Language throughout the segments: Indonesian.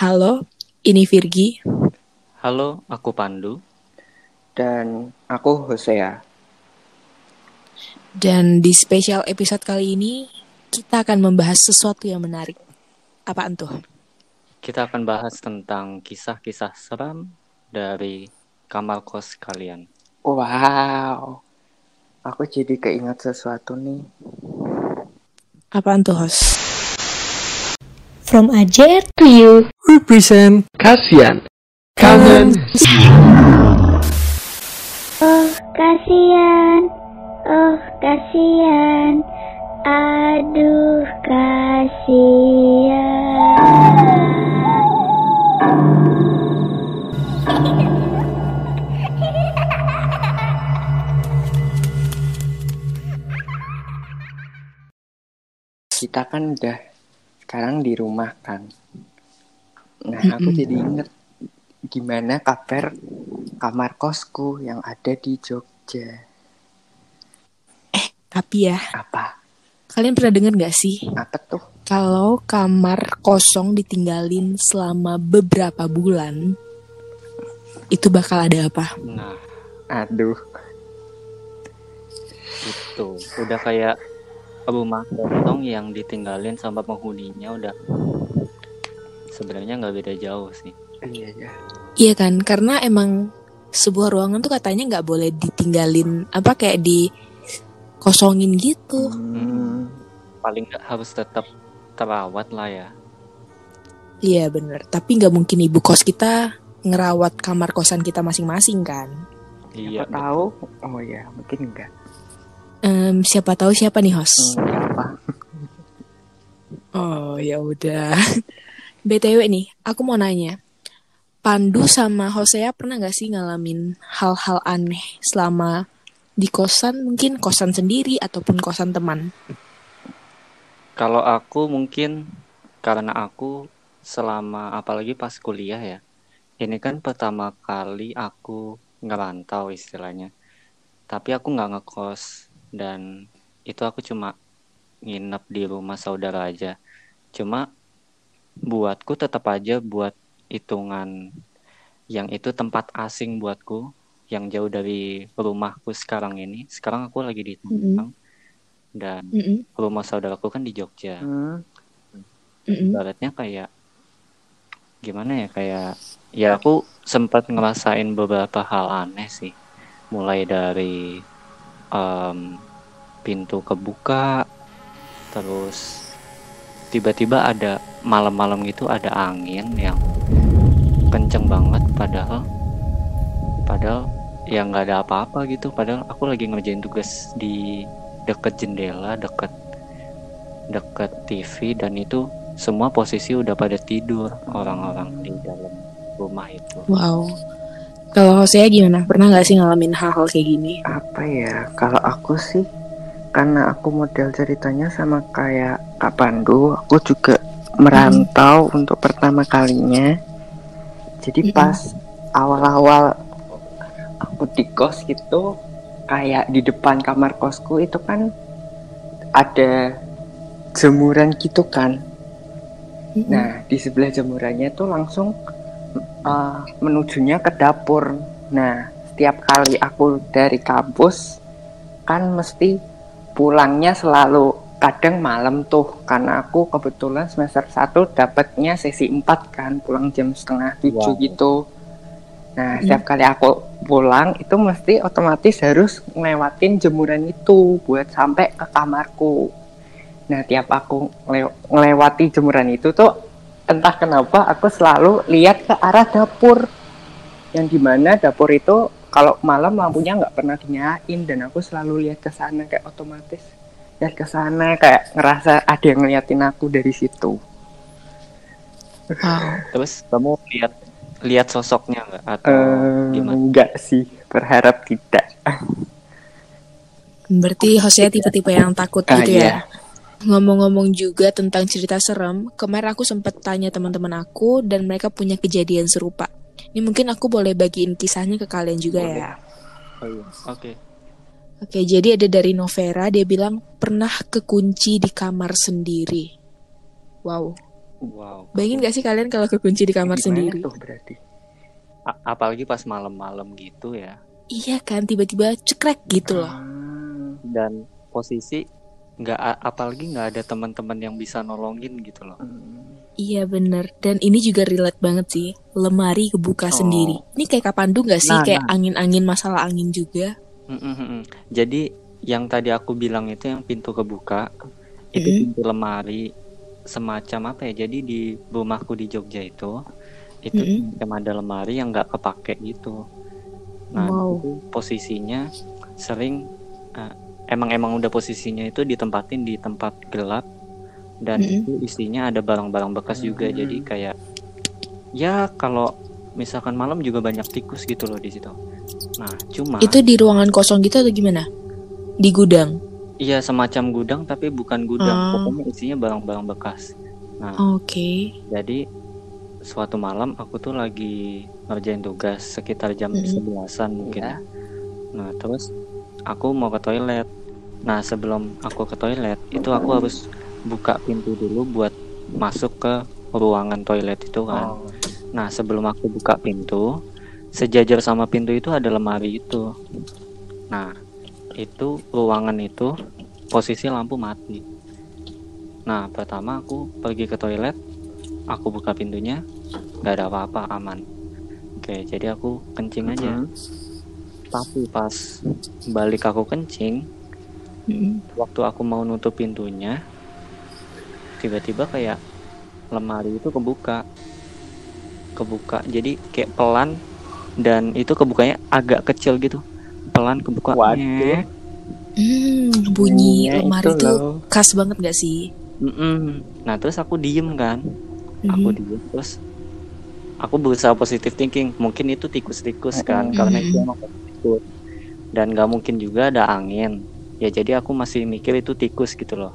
Halo, ini Virgi. Halo, aku Pandu. Dan aku Hosea. Dan di spesial episode kali ini, kita akan membahas sesuatu yang menarik. Apaan tuh? Kita akan bahas tentang kisah-kisah seram dari kamar kos kalian. Wow. Aku jadi keingat sesuatu nih. Apaan tuh, host? From Ajer to you. Represent kasihan. Kangen. Oh, kasihan. Oh, kasihan. Aduh, kasihan. Kita kan udah sekarang di rumah kan. Nah, aku Mm-mm. jadi inget gimana kabar kamar kosku yang ada di Jogja. Tapi ya, Apa? kalian pernah dengar gak sih Apa tuh? kalau kamar kosong ditinggalin selama beberapa bulan, itu bakal ada apa? Nah, Aduh. itu udah kayak rumah kosong yang ditinggalin sama penghuninya udah sebenarnya nggak beda jauh sih. Iya ya. Iya kan, karena emang sebuah ruangan tuh katanya nggak boleh ditinggalin apa kayak di kosongin gitu. Hmm. Paling nggak harus tetap terawat lah ya. Iya bener, tapi nggak mungkin ibu kos kita ngerawat kamar kosan kita masing-masing kan. Iya. Siapa tahu? Oh ya, mungkin enggak. Em, siapa tahu siapa nih host? Hmm, apa? Oh ya udah. BTW nih, aku mau nanya. Pandu sama Hosea pernah nggak sih ngalamin hal-hal aneh selama di kosan, mungkin kosan sendiri ataupun kosan teman? Kalau aku mungkin karena aku selama apalagi pas kuliah ya. Ini kan pertama kali aku ngerantau istilahnya. Tapi aku nggak ngekos dan itu aku cuma nginep di rumah saudara aja. Cuma buatku tetap aja buat hitungan yang itu tempat asing buatku yang jauh dari rumahku sekarang ini. Sekarang aku lagi di Tangerang dan Mm-mm, rumah saudaraku kan di Jogja Hmm. mm-mm. ibaratnya kayak gimana ya kayak ya aku sempat ngerasain beberapa hal aneh sih mulai dari em, pintu kebuka terus tiba-tiba ada malam-malam gitu ada angin yang kenceng banget padahal padahal ya nggak ada apa-apa gitu padahal aku lagi ngerjain tugas di deket jendela deket deket TV dan itu semua posisi udah pada tidur orang-orang di dalam rumah itu. Wow. Kalau Hosea gimana? Pernah nggak sih ngalamin hal-hal kayak gini? Apa ya? Kalau aku sih karena aku model ceritanya sama kayak Kak Pandu, aku juga merantau untuk pertama kalinya. Jadi Mm-mm. pas awal-awal aku di kos gitu, kayak di depan kamar kosku itu kan ada jemuran gitu kan. Mm-mm. Nah, di sebelah jemurannya tuh langsung uh, menujunya ke dapur. Nah, setiap kali aku dari kampus kan mesti pulangnya selalu kadang malam tuh karena aku kebetulan semester 1 dapatnya sesi 4 kan pulang jam setengah 7 Wow. gitu. Nah, Mm. setiap kali aku pulang itu mesti otomatis harus ngelewatin jemuran itu buat sampai ke kamarku. Nah, tiap aku ngelew- ngelewati jemuran itu tuh entah kenapa aku selalu lihat ke arah dapur. Yang di mana dapur itu kalau malam lampunya nggak pernah dinyalain dan aku selalu lihat ke sana kayak otomatis lihat ke sana kayak ngerasa ada yang ngeliatin aku dari situ. Wow. Terus kamu lihat lihat sosoknya nggak atau Eh, gimana? enggak sih, berharap tidak. Berarti Hosea tipe-tipe yang takut Ah, gitu ya? iya. Ngomong-ngomong juga tentang cerita serem, kemarin aku sempat tanya teman-teman aku dan mereka punya kejadian serupa. Ini mungkin aku boleh bagiin kisahnya ke kalian juga Boleh. ya. Oh iya. Oke. Oke, jadi ada dari Novera, dia bilang pernah kekunci di kamar sendiri. Wow. Wow. Bayangin gak sih kalian kalau kekunci di kamar Gimana sendiri? tuh berarti A- apalagi pas malam-malam gitu ya. Iya kan, tiba-tiba cekrek gitu loh. Dan posisi nggak apalagi nggak ada teman-teman yang bisa nolongin gitu loh. Iya bener, dan ini juga relate banget sih. Lemari kebuka Oh. sendiri. Ini kayak kapandu gak sih? Nah, kayak angin-angin masalah angin juga. Mm-mm-mm. Jadi yang tadi aku bilang itu yang pintu kebuka itu Mm-mm. pintu lemari semacam apa ya? Jadi di rumahku di Jogja itu itu semacam ada lemari yang nggak kepake gitu. Nah Wow. itu posisinya sering eh, emang emang udah posisinya itu ditempatin di tempat gelap dan Mm-mm. itu isinya ada barang-barang bekas juga. Mm. Jadi kayak ya kalau misalkan malam juga banyak tikus gitu loh di situ. Nah cuma Itu di ruangan kosong gitu atau gimana? Di gudang. Iya semacam gudang tapi bukan gudang, Ah. pokoknya isinya barang-barang bekas. Nah, Oke. jadi suatu malam aku tuh lagi ngerjain tugas sekitar jam Mm-mm. sebelasan mungkin. Iya. Nah, terus aku mau ke toilet. Nah, sebelum aku ke toilet, itu aku harus buka pintu dulu buat masuk ke ruangan toilet itu kan. Oh. Nah, sebelum aku buka pintu, sejajar sama pintu itu ada lemari itu. Nah, itu ruangan itu posisi lampu mati. Nah, pertama aku pergi ke toilet, aku buka pintunya, nggak ada apa-apa, aman. Oke, jadi aku kencing aja. Hmm. Tapi pas balik aku kencing, Mm-mm. waktu aku mau nutup pintunya, tiba-tiba kayak lemari itu kebuka. Kebuka. Jadi kayak pelan dan itu kebukanya agak kecil gitu. Pelan kebuka. Waduh. Hmm, bunyi lemari itu tuh loh. khas banget gak sih? Mm-mm. Nah, terus aku diem kan. Aku Mhm. diem terus aku berusaha positive thinking. Mungkin itu tikus-tikus kan Mm-mm. karena itu emang tikus. Dan nggak mungkin juga ada angin. Ya jadi aku masih mikir itu tikus gitu loh.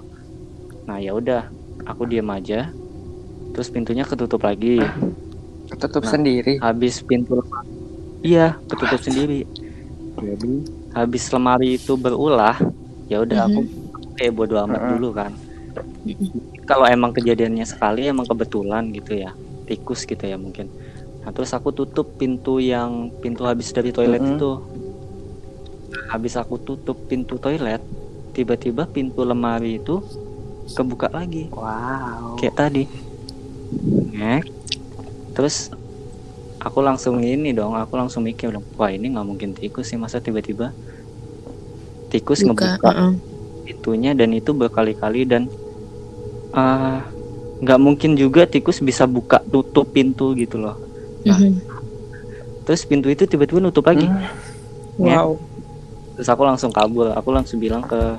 Nah, ya udah, aku diem aja. Terus pintunya ketutup lagi. Ketutup Nah. sendiri. Habis pintu. Iya, ketutup sendiri. Jadi habis lemari itu berulah, ya udah aku kayak bodo amat Mm-mm. dulu kan. Mhm. Kalau emang kejadiannya sekali emang kebetulan gitu ya, tikus gitu ya mungkin. Nah, terus aku tutup pintu yang pintu habis dari toilet Mm-mm. itu. Habis aku tutup pintu toilet, tiba-tiba pintu lemari itu kebuka lagi Wow. kayak tadi ngek terus aku langsung ini dong aku langsung mikir dong wah ini nggak mungkin tikus sih masa tiba-tiba tikus Buka. ngebuka uh-uh. pintunya dan itu berkali-kali dan eh, nggak mungkin juga tikus bisa buka tutup pintu gitu loh Nah, Mhm. terus pintu itu tiba-tiba nutup lagi Hmm. Ngek. Wow. Terus aku langsung kabur aku langsung bilang ke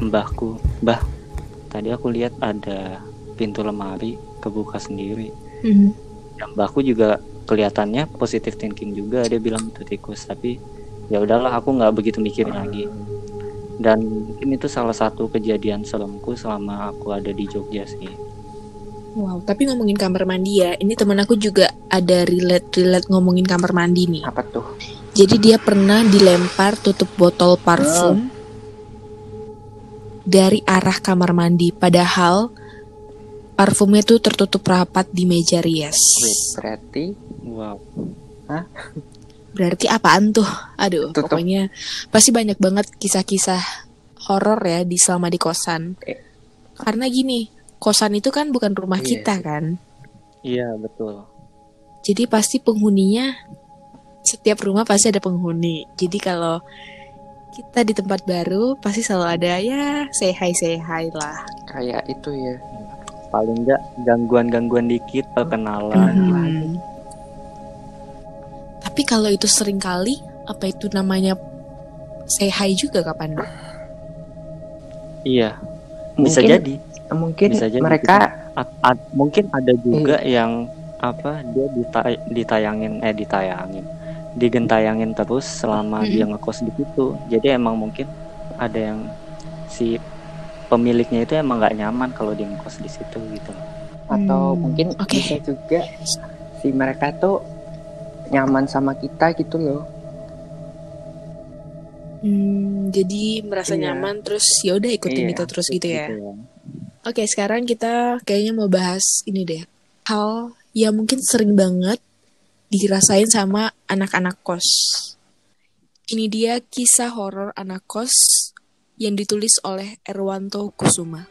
mbahku mbah tadi aku lihat ada pintu lemari kebuka sendiri Mhm. dan mbahku juga kelihatannya positive thinking juga dia bilang itu tikus tapi ya udahlah aku nggak begitu mikirin lagi dan mungkin itu salah satu kejadian seremku selama aku ada di Jogja sih Wow, tapi ngomongin kamar mandi ya, ini temen aku juga ada relate-relate ngomongin kamar mandi nih. Apa tuh? Jadi dia pernah dilempar tutup botol parfum dari arah kamar mandi, padahal parfumnya tuh tertutup rapat di meja rias. Wait, berarti wow Berarti apaan tuh? Aduh, Tutup. pokoknya pasti banyak banget kisah-kisah horor ya di selama di kosan. Eh. Karena gini, kosan itu kan bukan rumah Iya kita kan. iya betul Jadi pasti penghuninya setiap rumah pasti ada penghuni. Jadi kalau kita di tempat baru pasti selalu ada ya say hi say hi lah. kayak itu ya. paling nggak gangguan-gangguan dikit perkenalan Hmm. Tapi kalau itu sering kali apa itu namanya say hi juga kapan? iya bisa Mungkin- jadi Mungkin Bisa jadi mereka A- a- mungkin ada juga yang apa dia dita- ditayangin eh ditayangin digentayangin terus selama Mm-mm. dia ngekos di situ jadi emang mungkin ada yang si pemiliknya itu emang nggak nyaman kalau dia ngekos di situ gitu atau Hmm, mungkin oke. bisa juga si mereka tuh nyaman sama kita gitu loh. Hmm, jadi merasa Iya. nyaman terus ya udah ikutin Iya, itu terus gitu ya. Oke, sekarang kita kayaknya mau bahas ini deh. Hal yang mungkin sering banget dirasain sama anak-anak kos. Ini dia kisah horor anak kos yang ditulis oleh Erwanto Kusuma.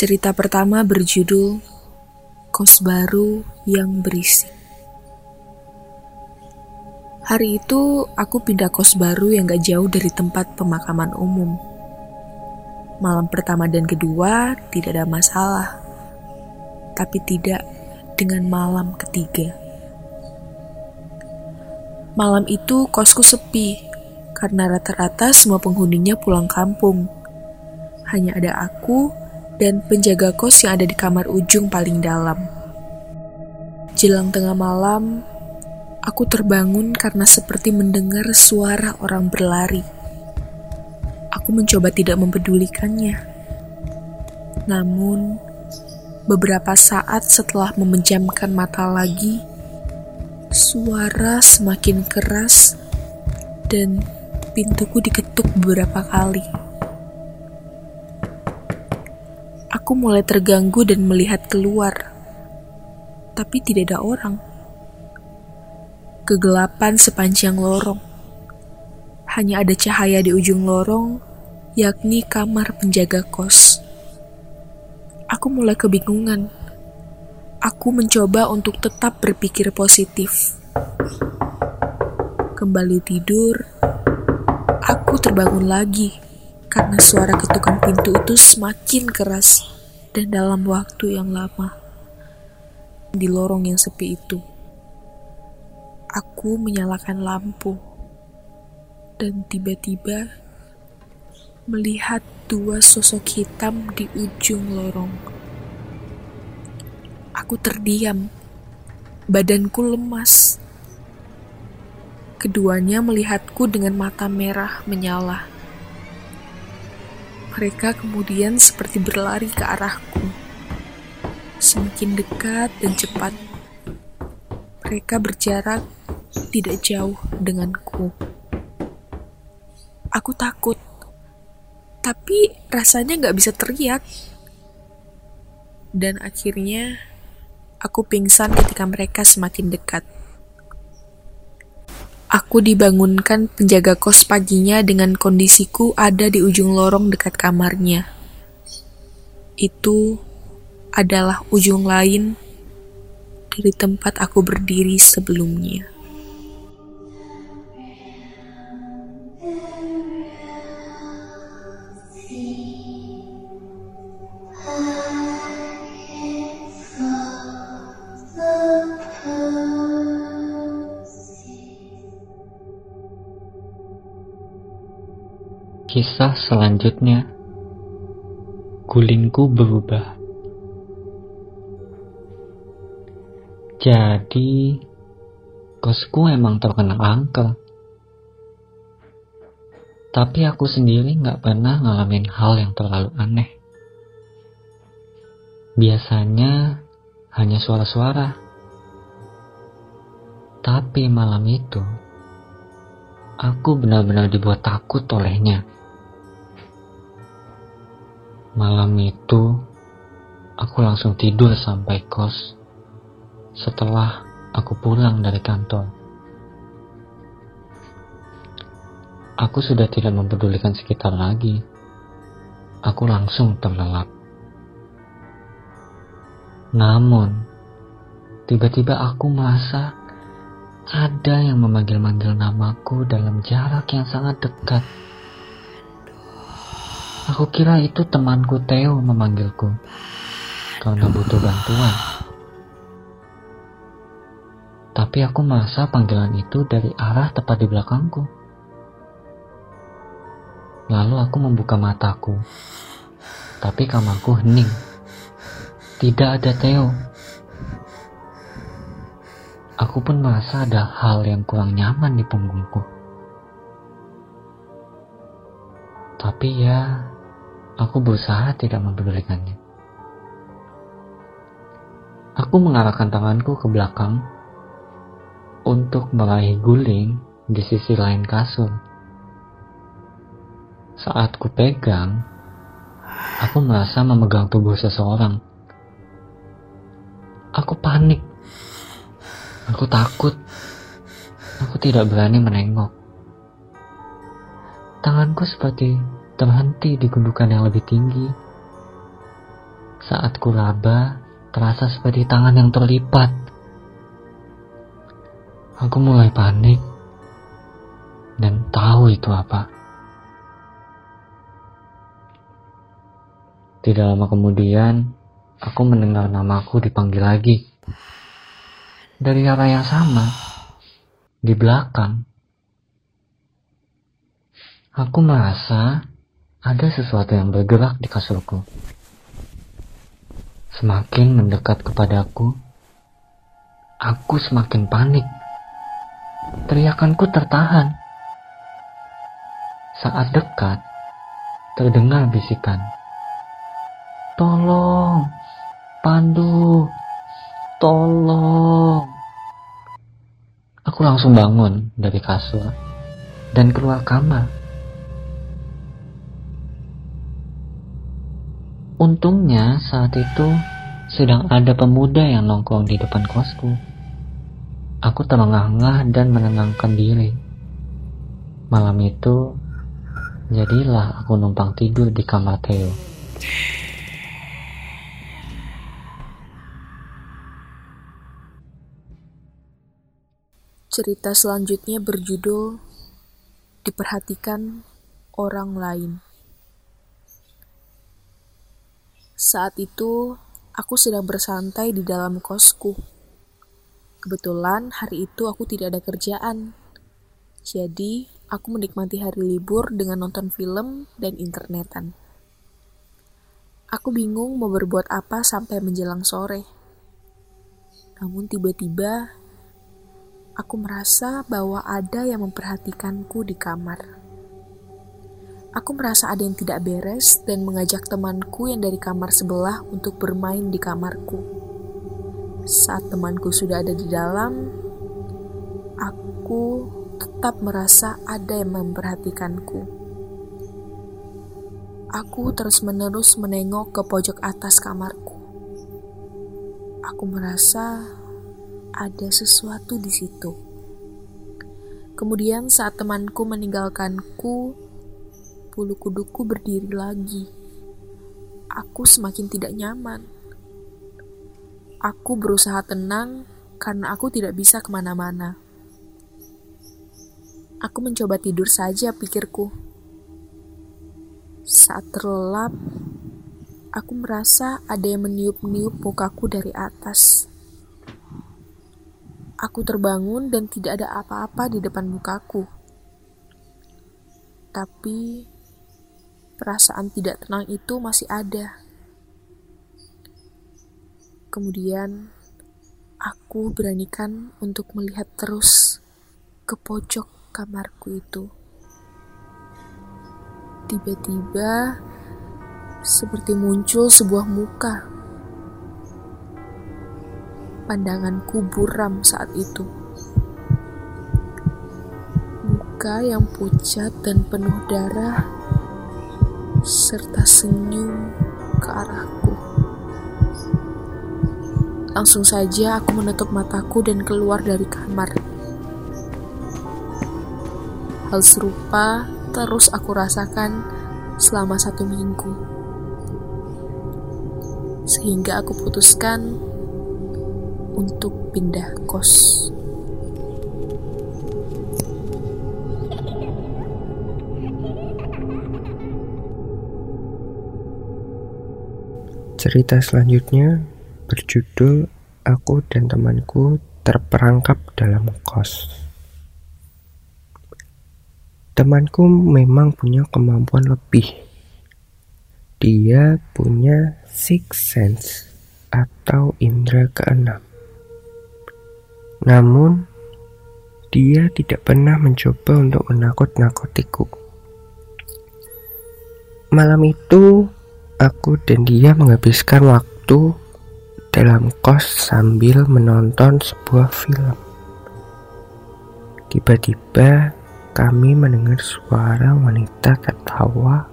Cerita pertama berjudul Kos Baru yang Berisik. Hari itu aku pindah kos baru yang gak jauh dari tempat pemakaman umum. Malam pertama dan kedua tidak ada masalah. Tapi tidak dengan malam ketiga. Malam itu kosku sepi karena rata-rata semua penghuninya pulang kampung. Hanya ada aku dan penjaga kos yang ada di kamar ujung paling dalam. Jelang tengah malam, aku terbangun karena seperti mendengar suara orang berlari. Aku mencoba tidak mempedulikannya. Namun, beberapa saat setelah memejamkan mata lagi, suara semakin keras dan pintuku diketuk beberapa kali. Aku mulai terganggu dan melihat keluar, tapi tidak ada orang. Kegelapan sepanjang lorong. Hanya ada cahaya di ujung lorong, yakni kamar penjaga kos. Aku mulai kebingungan. Aku mencoba untuk tetap berpikir positif. Kembali tidur, aku terbangun lagi karena suara ketukan pintu itu semakin keras dan dalam waktu yang lama di lorong yang sepi itu. Aku menyalakan lampu dan tiba-tiba melihat dua sosok hitam di ujung lorong. Aku terdiam, badanku lemas. Keduanya melihatku dengan mata merah menyala. Mereka kemudian seperti berlari ke arahku, semakin dekat dan cepat. Mereka berjarak tidak jauh denganku. Aku takut, tapi rasanya nggak bisa teriak. Dan akhirnya, aku pingsan ketika mereka semakin dekat. Aku dibangunkan penjaga kos paginya dengan kondisiku ada di ujung lorong dekat kamarnya. Itu adalah ujung lain dari tempat aku berdiri sebelumnya. Kisah selanjutnya, gulingku berubah. Jadi, kosku emang terkena angkel. Tapi aku sendiri nggak pernah ngalamin hal yang terlalu aneh. Biasanya hanya suara-suara. Tapi malam itu, aku benar-benar dibuat takut olehnya. Malam itu, aku langsung tidur sampai kos setelah aku pulang dari kantor. Aku sudah tidak mempedulikan sekitar lagi. Aku langsung terlelap. Namun, tiba-tiba aku merasa ada yang memanggil-manggil namaku dalam jarak yang sangat dekat. Aku kira itu temanku Theo memanggilku karena butuh bantuan. Tapi aku merasa panggilan itu dari arah tepat di belakangku. Lalu aku membuka mataku. Tapi kamarku hening. Tidak ada Theo. Aku pun merasa ada hal yang kurang nyaman di punggungku. Tapi ya, Aku berusaha tidak mempedulikannya. Aku mengarahkan tanganku ke belakang untuk meraih guling di sisi lain kasur. Saat ku pegang, aku merasa memegang tubuh seseorang. Aku panik. Aku takut. Aku tidak berani menengok. Tanganku seperti terhenti di gundukan yang lebih tinggi. Saat ku raba, terasa seperti tangan yang terlipat. Aku mulai panik dan tahu itu apa. Tidak lama kemudian, aku mendengar namaku dipanggil lagi. Dari arah yang sama, di belakang. Aku merasa ada sesuatu yang bergerak di kasurku. Semakin mendekat kepadaku, aku semakin panik. Teriakanku tertahan. Saat dekat, terdengar bisikan. Tolong, Pandu, tolong. Aku langsung bangun dari kasur dan keluar kamar. Untungnya saat itu sedang ada pemuda yang nongkrong di depan kosku. Aku terengah-engah dan menenangkan diri. Malam itu, jadilah aku numpang tidur di kamar Theo. Cerita selanjutnya berjudul Diperhatikan Orang Lain. Saat itu, aku sedang bersantai di dalam kosku. Kebetulan hari itu aku tidak ada kerjaan. Jadi, aku menikmati hari libur dengan nonton film dan internetan. Aku bingung mau berbuat apa sampai menjelang sore. Namun tiba-tiba aku merasa bahwa ada yang memperhatikanku di kamar. Aku merasa ada yang tidak beres dan mengajak temanku yang dari kamar sebelah untuk bermain di kamarku. Saat temanku sudah ada di dalam, aku tetap merasa ada yang memperhatikanku. Aku terus-menerus menengok ke pojok atas kamarku. Aku merasa ada sesuatu di situ. Kemudian saat temanku meninggalkanku, bulu kuduku berdiri lagi. Aku semakin tidak nyaman. Aku berusaha tenang karena aku tidak bisa ke mana-mana. Aku mencoba tidur saja pikirku. Saat terlelap, aku merasa ada yang meniup-niup mukaku dari atas. Aku terbangun dan tidak ada apa-apa di depan mukaku. Tapi perasaan tidak tenang itu masih ada. Kemudian aku beranikan untuk melihat terus ke pojok kamarku itu. Tiba-tiba seperti muncul sebuah muka Pandanganku buram saat itu. Muka yang pucat dan penuh darah, serta senyum ke arahku. Langsung saja aku menutup mataku dan keluar dari kamar. Hal serupa terus aku rasakan selama satu minggu. Sehingga aku putuskan untuk pindah kos. Cerita selanjutnya berjudul Aku dan temanku terperangkap dalam kos. Temanku memang punya kemampuan lebih. Dia punya six sense atau indera keenam. Namun, dia tidak pernah mencoba untuk menakut-nakutiku. Malam itu, aku dan dia menghabiskan waktu dalam kos sambil menonton sebuah film. Tiba-tiba kami mendengar suara wanita tertawa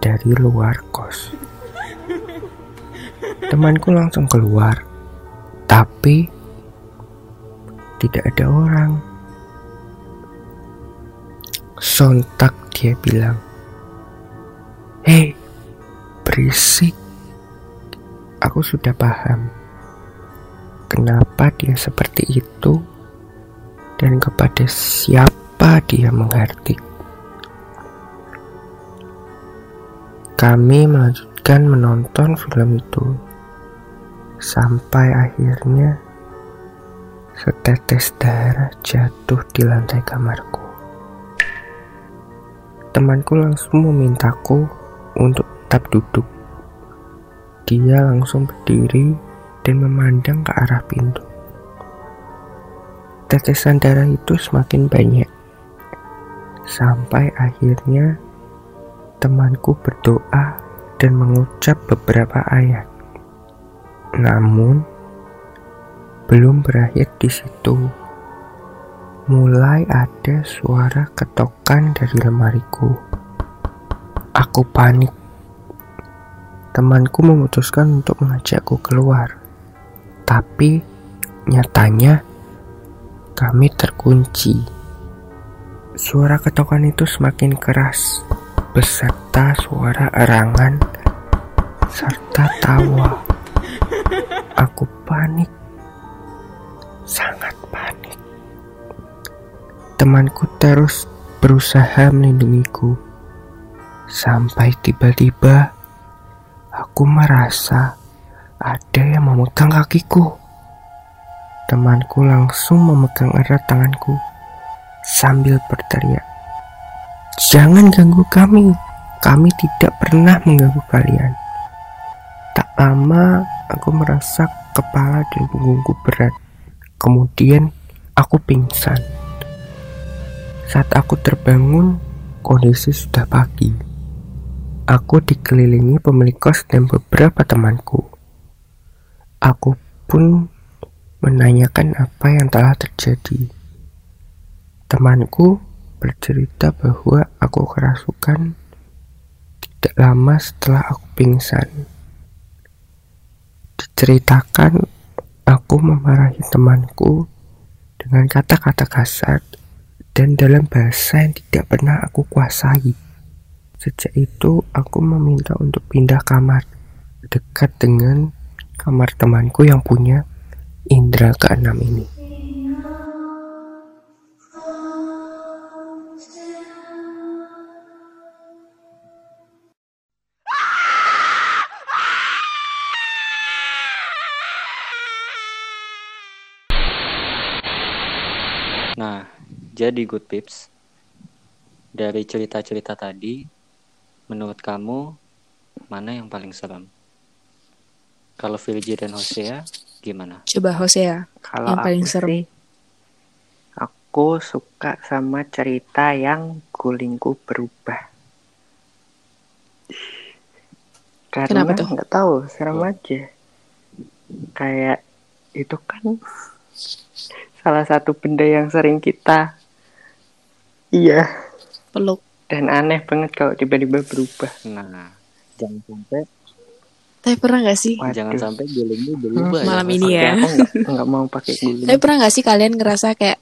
dari luar kos. Temanku langsung keluar, tapi tidak ada orang. Sontak dia bilang, Hei, berisik. Aku sudah paham kenapa dia seperti itu dan kepada siapa dia menghardik. Kami melanjutkan menonton film itu sampai akhirnya setetes darah jatuh di lantai kamarku. Temanku langsung memintaku untuk tetap duduk. Dia langsung berdiri dan memandang ke arah pintu. Tetesan darah itu semakin banyak. Sampai akhirnya temanku berdoa dan mengucap beberapa ayat. Namun, belum berakhir di situ. Mulai ada suara ketokan dari lemariku. Aku panik. Temanku memutuskan untuk mengajakku keluar. Tapi nyatanya kami terkunci. Suara ketokan itu semakin keras beserta suara erangan serta tawa. Aku panik. Sangat panik. Temanku terus berusaha melindungiku. Sampai tiba-tiba aku merasa ada yang memegang kakiku. Temanku langsung memegang erat tanganku sambil berteriak, "Jangan ganggu kami. Kami tidak pernah mengganggu kalian." Tak lama aku merasa kepala dan punggungku berat. Kemudian aku pingsan. Saat aku terbangun, kondisi sudah pagi. Aku dikelilingi pemilik kos dan beberapa temanku. Aku pun menanyakan apa yang telah terjadi. Temanku bercerita bahwa aku kerasukan tidak lama setelah aku pingsan. Diceritakan aku memarahi temanku dengan kata-kata kasar dan dalam bahasa yang tidak pernah aku kuasai. Sejak itu aku meminta untuk pindah kamar dekat dengan kamar temanku yang punya indera keenam ini. Nah, jadi good pips. Dari cerita-cerita tadi, menurut kamu mana yang paling serem? Kalau Virgi dan Hosea, gimana? Coba Hosea Kalau yang paling serem. sih, aku suka sama cerita yang gulingku berubah. Karena Kenapa tuh? nggak tahu, serem aja. Kayak itu kan salah satu benda yang sering kita iya Peluk. Dan aneh banget kalau tiba-tiba berubah. Nah, jangan sampai Tapi pernah gak sih? Waduh. jangan sampai gulingnya berubah ya. Malam Mas. ini ya. Aku nggak nggak mau pakai guling. Tapi pernah gak sih kalian ngerasa kayak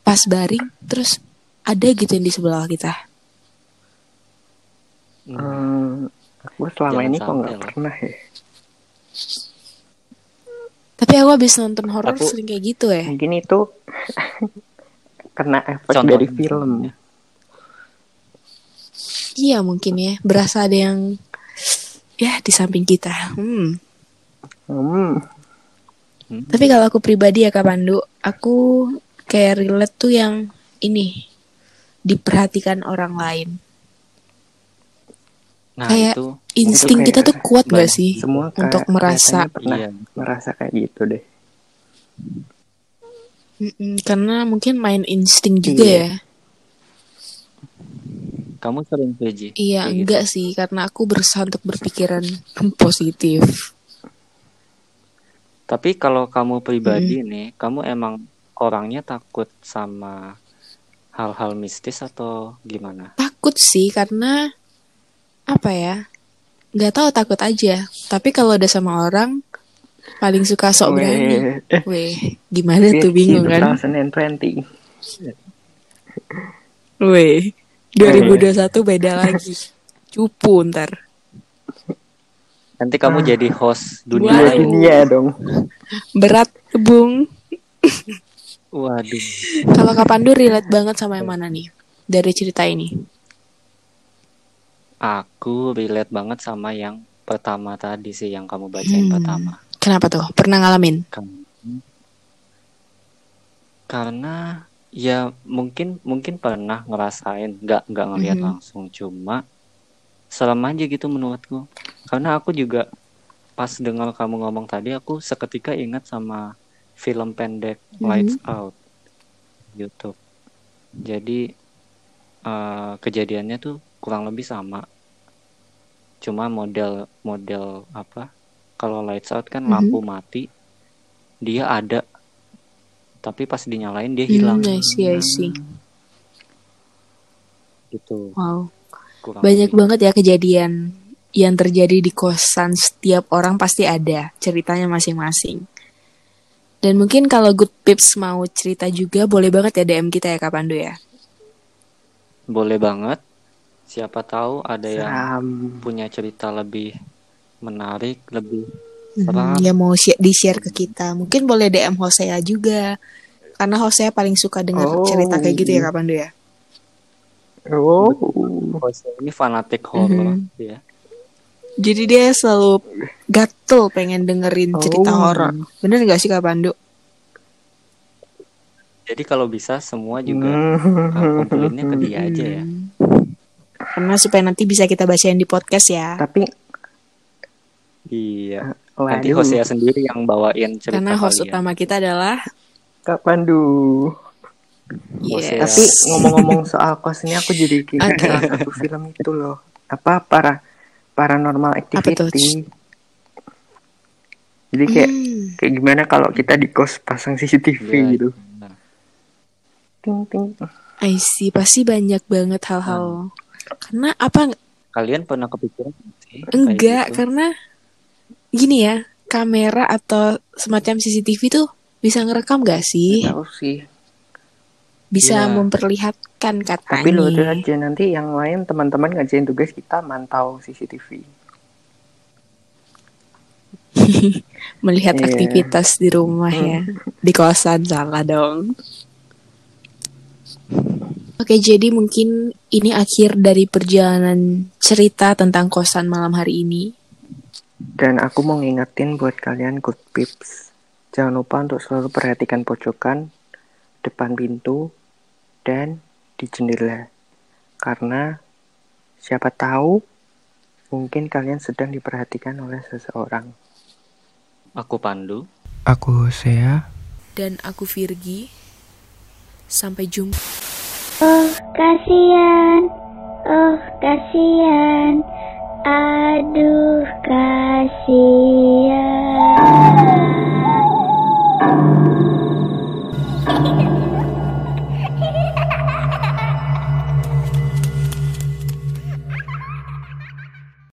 pas baring terus ada gitu yang di sebelah kita? Hmm. Hmm, aku selama Jangan ini kok nggak pernah ya. Tapi aku habis nonton horor sering kayak gitu ya. Mungkin itu kena efek Contohnya. dari film. Iya mungkin ya. Berasa ada yang ya di samping kita. Hmm. Hmm, Hmm. Tapi kalau aku pribadi ya Kak Pandu, aku kayak relate tuh yang ini diperhatikan orang lain. Nah, kayak itu Insting kayak kita tuh kuat gak sih semua kayak untuk merasa pernah iya. merasa kayak gitu deh. Mm-mm, karena mungkin main insting juga Iya. ya. Kamu sering Virgi? Iya Kayak gitu. enggak sih karena aku berusaha untuk berpikiran positif. Tapi kalau kamu pribadi nih, kamu emang orangnya takut sama hal-hal mistis atau gimana? Takut sih karena apa ya? Nggak tahu takut aja. Tapi kalau udah sama orang paling suka sok berani. Weh, Weh, gimana tuh bingung kan? 2020. Weh, 2021 beda lagi. Cupu ntar. Nanti kamu Ah. jadi host dunia Wow. lain. Dunia dong. Berat, Bung. Waduh. Kalau Kak Pandu relate banget sama yang mana nih? Dari cerita ini. Aku relate banget sama yang pertama tadi sih yang kamu bacain Hmm. pertama. Kenapa tuh? Pernah ngalamin? Karena ya mungkin mungkin pernah ngerasain nggak nggak ngelihat Mhm. langsung cuma serem aja gitu menurutku karena aku juga pas dengar kamu ngomong tadi aku seketika ingat sama film pendek Mhm. Lights Out YouTube jadi eh, kejadiannya tuh kurang lebih sama cuma model model apa kalau lights out kan Mhm. lampu mati dia ada tapi pas dinyalain dia hilang Hmm, I see, I see. gitu Wow. kurang Banyak lebih. banget ya kejadian yang terjadi di kosan setiap orang pasti ada ceritanya masing-masing. Dan mungkin kalau Good Pips mau cerita juga boleh banget ya DM kita ya Kak Pandu ya. boleh banget siapa tahu ada yang Seram. punya cerita lebih menarik lebih Seram yang mau share, di-share ke kita. Mungkin boleh DM Hosea juga. Karena Hosea paling suka dengar Oh. cerita kayak gitu ya Kak Pandu ya. Oh. Jose ini fanatik horor Mhm. ya Jadi dia selalu gatel pengen dengerin cerita Oh. horor. Bener gak sih Kak Pandu? jadi kalau bisa semua juga Hmm. uh, kumpulinnya ke dia aja ya Hmm. Karena supaya nanti bisa kita bacain di podcast ya. Tapi iya nanti waduh, Hosea sendiri yang bawain cerita Karena host kalian. utama kita adalah Kak Pandu. Yes. Tapi ngomong-ngomong soal kos ini aku jadi kira Oke. salah satu film itu loh. Apa para paranormal activity. Jadi kayak Hmm. kayak gimana kalau kita di kos pasang CCTV Iya, gitu. Ting ting. I see, pasti banyak banget hal-hal. Karena apa? kalian pernah kepikiran sih Enggak, gitu? karena gini ya, kamera atau semacam CCTV tuh bisa ngerekam gak sih? Tahu sih. Bisa Iya. memperlihatkan Tapi lo katanya. aja nanti yang lain teman-teman ngajain tugas kita mantau CCTV. Melihat Iya. aktivitas di rumah ya. Di kosan salah dong. Oke, jadi mungkin ini akhir dari perjalanan cerita tentang kosan malam hari ini. Dan aku mau ngingetin buat kalian good pips. Jangan lupa untuk selalu perhatikan pojokan, depan pintu, dan di jendela. Karena siapa tahu mungkin kalian sedang diperhatikan oleh seseorang. aku Pandu Aku Hosea. Dan aku Virgi. Sampai jumpa. Oh, kasihan. Oh, kasihan. Aduh kasihan.